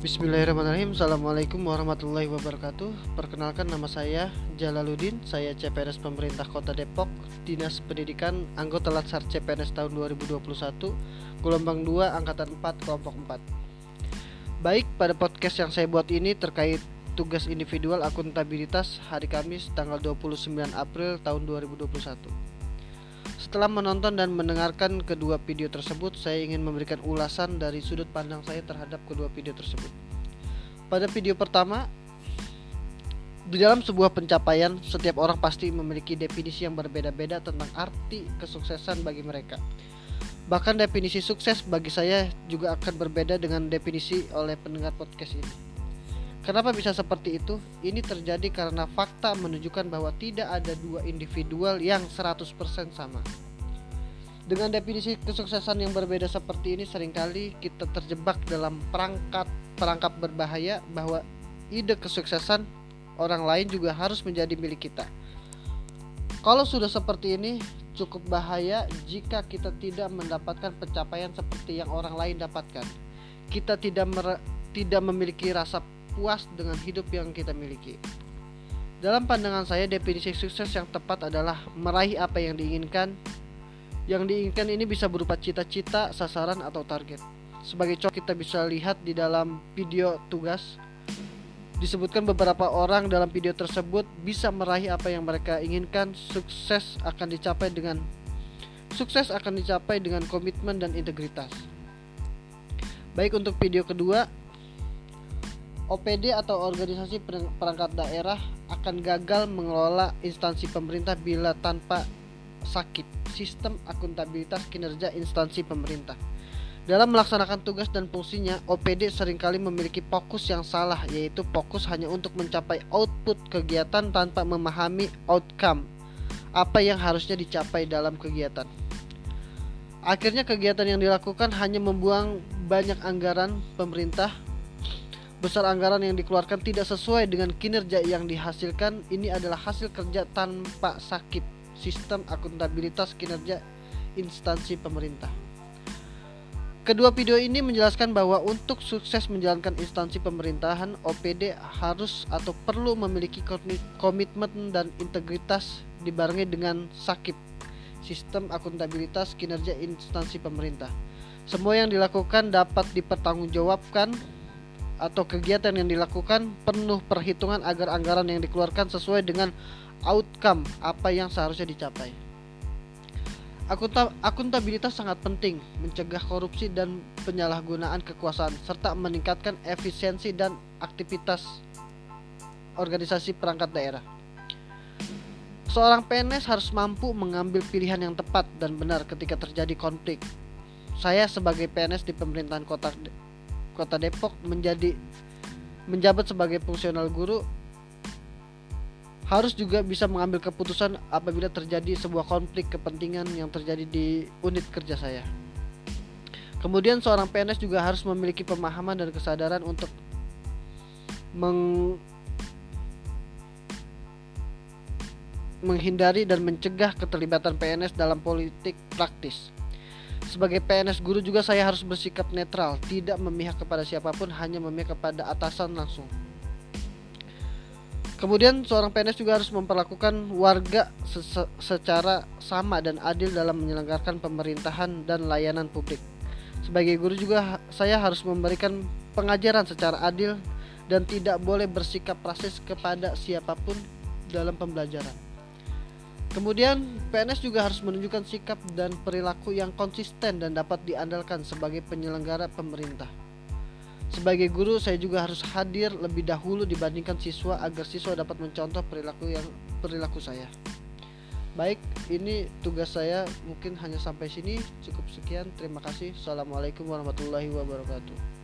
Bismillahirrahmanirrahim. Assalamualaikum warahmatullahi wabarakatuh. Perkenalkan nama saya Jalaluddin. Saya CPNS Pemerintah Kota Depok Dinas Pendidikan Anggota Latsar CPNS tahun 2021 Gelombang 2 Angkatan 4 Kelompok 4 Baik pada podcast yang saya buat ini terkait tugas individual akuntabilitas hari Kamis tanggal 29 April tahun 2021 setelah menonton dan mendengarkan kedua video tersebut, saya ingin memberikan ulasan dari sudut pandang saya terhadap kedua video tersebut. Pada video pertama, di dalam sebuah pencapaian, setiap orang pasti memiliki definisi yang berbeda-beda tentang arti kesuksesan bagi mereka. Bahkan definisi sukses bagi saya juga akan berbeda dengan definisi oleh pendengar podcast ini. Kenapa bisa seperti itu? Ini terjadi karena fakta menunjukkan bahwa tidak ada dua individual yang 100% sama. Dengan definisi kesuksesan yang berbeda seperti ini sering kali kita terjebak dalam perangkat perangkap berbahaya bahwa ide kesuksesan orang lain juga harus menjadi milik kita. Kalau sudah seperti ini, cukup bahaya jika kita tidak mendapatkan pencapaian seperti yang orang lain dapatkan. Kita tidak tidak memiliki rasa puas dengan hidup yang kita miliki. Dalam pandangan saya, definisi sukses yang tepat adalah meraih apa yang diinginkan. Yang diinginkan ini bisa berupa cita-cita, sasaran, atau target. Sebagai contoh, kita bisa lihat di dalam video tugas. Disebutkan beberapa orang dalam video tersebut bisa meraih apa yang mereka inginkan. Sukses akan dicapai dengan sukses akan dicapai dengan komitmen dan integritas. Baik untuk video kedua, OPD atau organisasi perangkat daerah akan gagal mengelola instansi pemerintah bila tanpa sakit sistem akuntabilitas kinerja instansi pemerintah. Dalam melaksanakan tugas dan fungsinya, OPD sering kali memiliki fokus yang salah, yaitu fokus hanya untuk mencapai output kegiatan tanpa memahami outcome apa yang harusnya dicapai dalam kegiatan. Akhirnya kegiatan yang dilakukan hanya membuang banyak anggaran pemerintah besar anggaran yang dikeluarkan tidak sesuai dengan kinerja yang dihasilkan ini adalah hasil kerja tanpa sakit sistem akuntabilitas kinerja instansi pemerintah. Kedua video ini menjelaskan bahwa untuk sukses menjalankan instansi pemerintahan, OPD harus atau perlu memiliki komitmen dan integritas dibarengi dengan sakit sistem akuntabilitas kinerja instansi pemerintah. Semua yang dilakukan dapat dipertanggungjawabkan atau kegiatan yang dilakukan penuh perhitungan agar anggaran yang dikeluarkan sesuai dengan outcome apa yang seharusnya dicapai. Akuntabilitas sangat penting mencegah korupsi dan penyalahgunaan kekuasaan serta meningkatkan efisiensi dan aktivitas organisasi perangkat daerah. Seorang PNS harus mampu mengambil pilihan yang tepat dan benar ketika terjadi konflik. Saya sebagai PNS di pemerintahan kota Kota Depok menjadi menjabat sebagai fungsional guru harus juga bisa mengambil keputusan apabila terjadi sebuah konflik kepentingan yang terjadi di unit kerja saya. Kemudian seorang PNS juga harus memiliki pemahaman dan kesadaran untuk meng menghindari dan mencegah keterlibatan PNS dalam politik praktis. Sebagai PNS guru juga saya harus bersikap netral, tidak memihak kepada siapa pun, hanya memihak kepada atasan langsung. Kemudian seorang PNS juga harus memperlakukan warga secara sama dan adil dalam menyelenggarakan pemerintahan dan layanan publik. Sebagai guru juga saya harus memberikan pengajaran secara adil dan tidak boleh bersikap rasis kepada siapa pun dalam pembelajaran. Kemudian PNS juga harus menunjukkan sikap dan perilaku yang konsisten dan dapat diandalkan sebagai penyelenggara pemerintah. Sebagai guru, saya juga harus hadir lebih dahulu dibandingkan siswa agar siswa dapat mencontoh perilaku yang perilaku saya. Baik, ini tugas saya mungkin hanya sampai sini. Cukup sekian. Terima kasih. Assalamualaikum warahmatullahi wabarakatuh.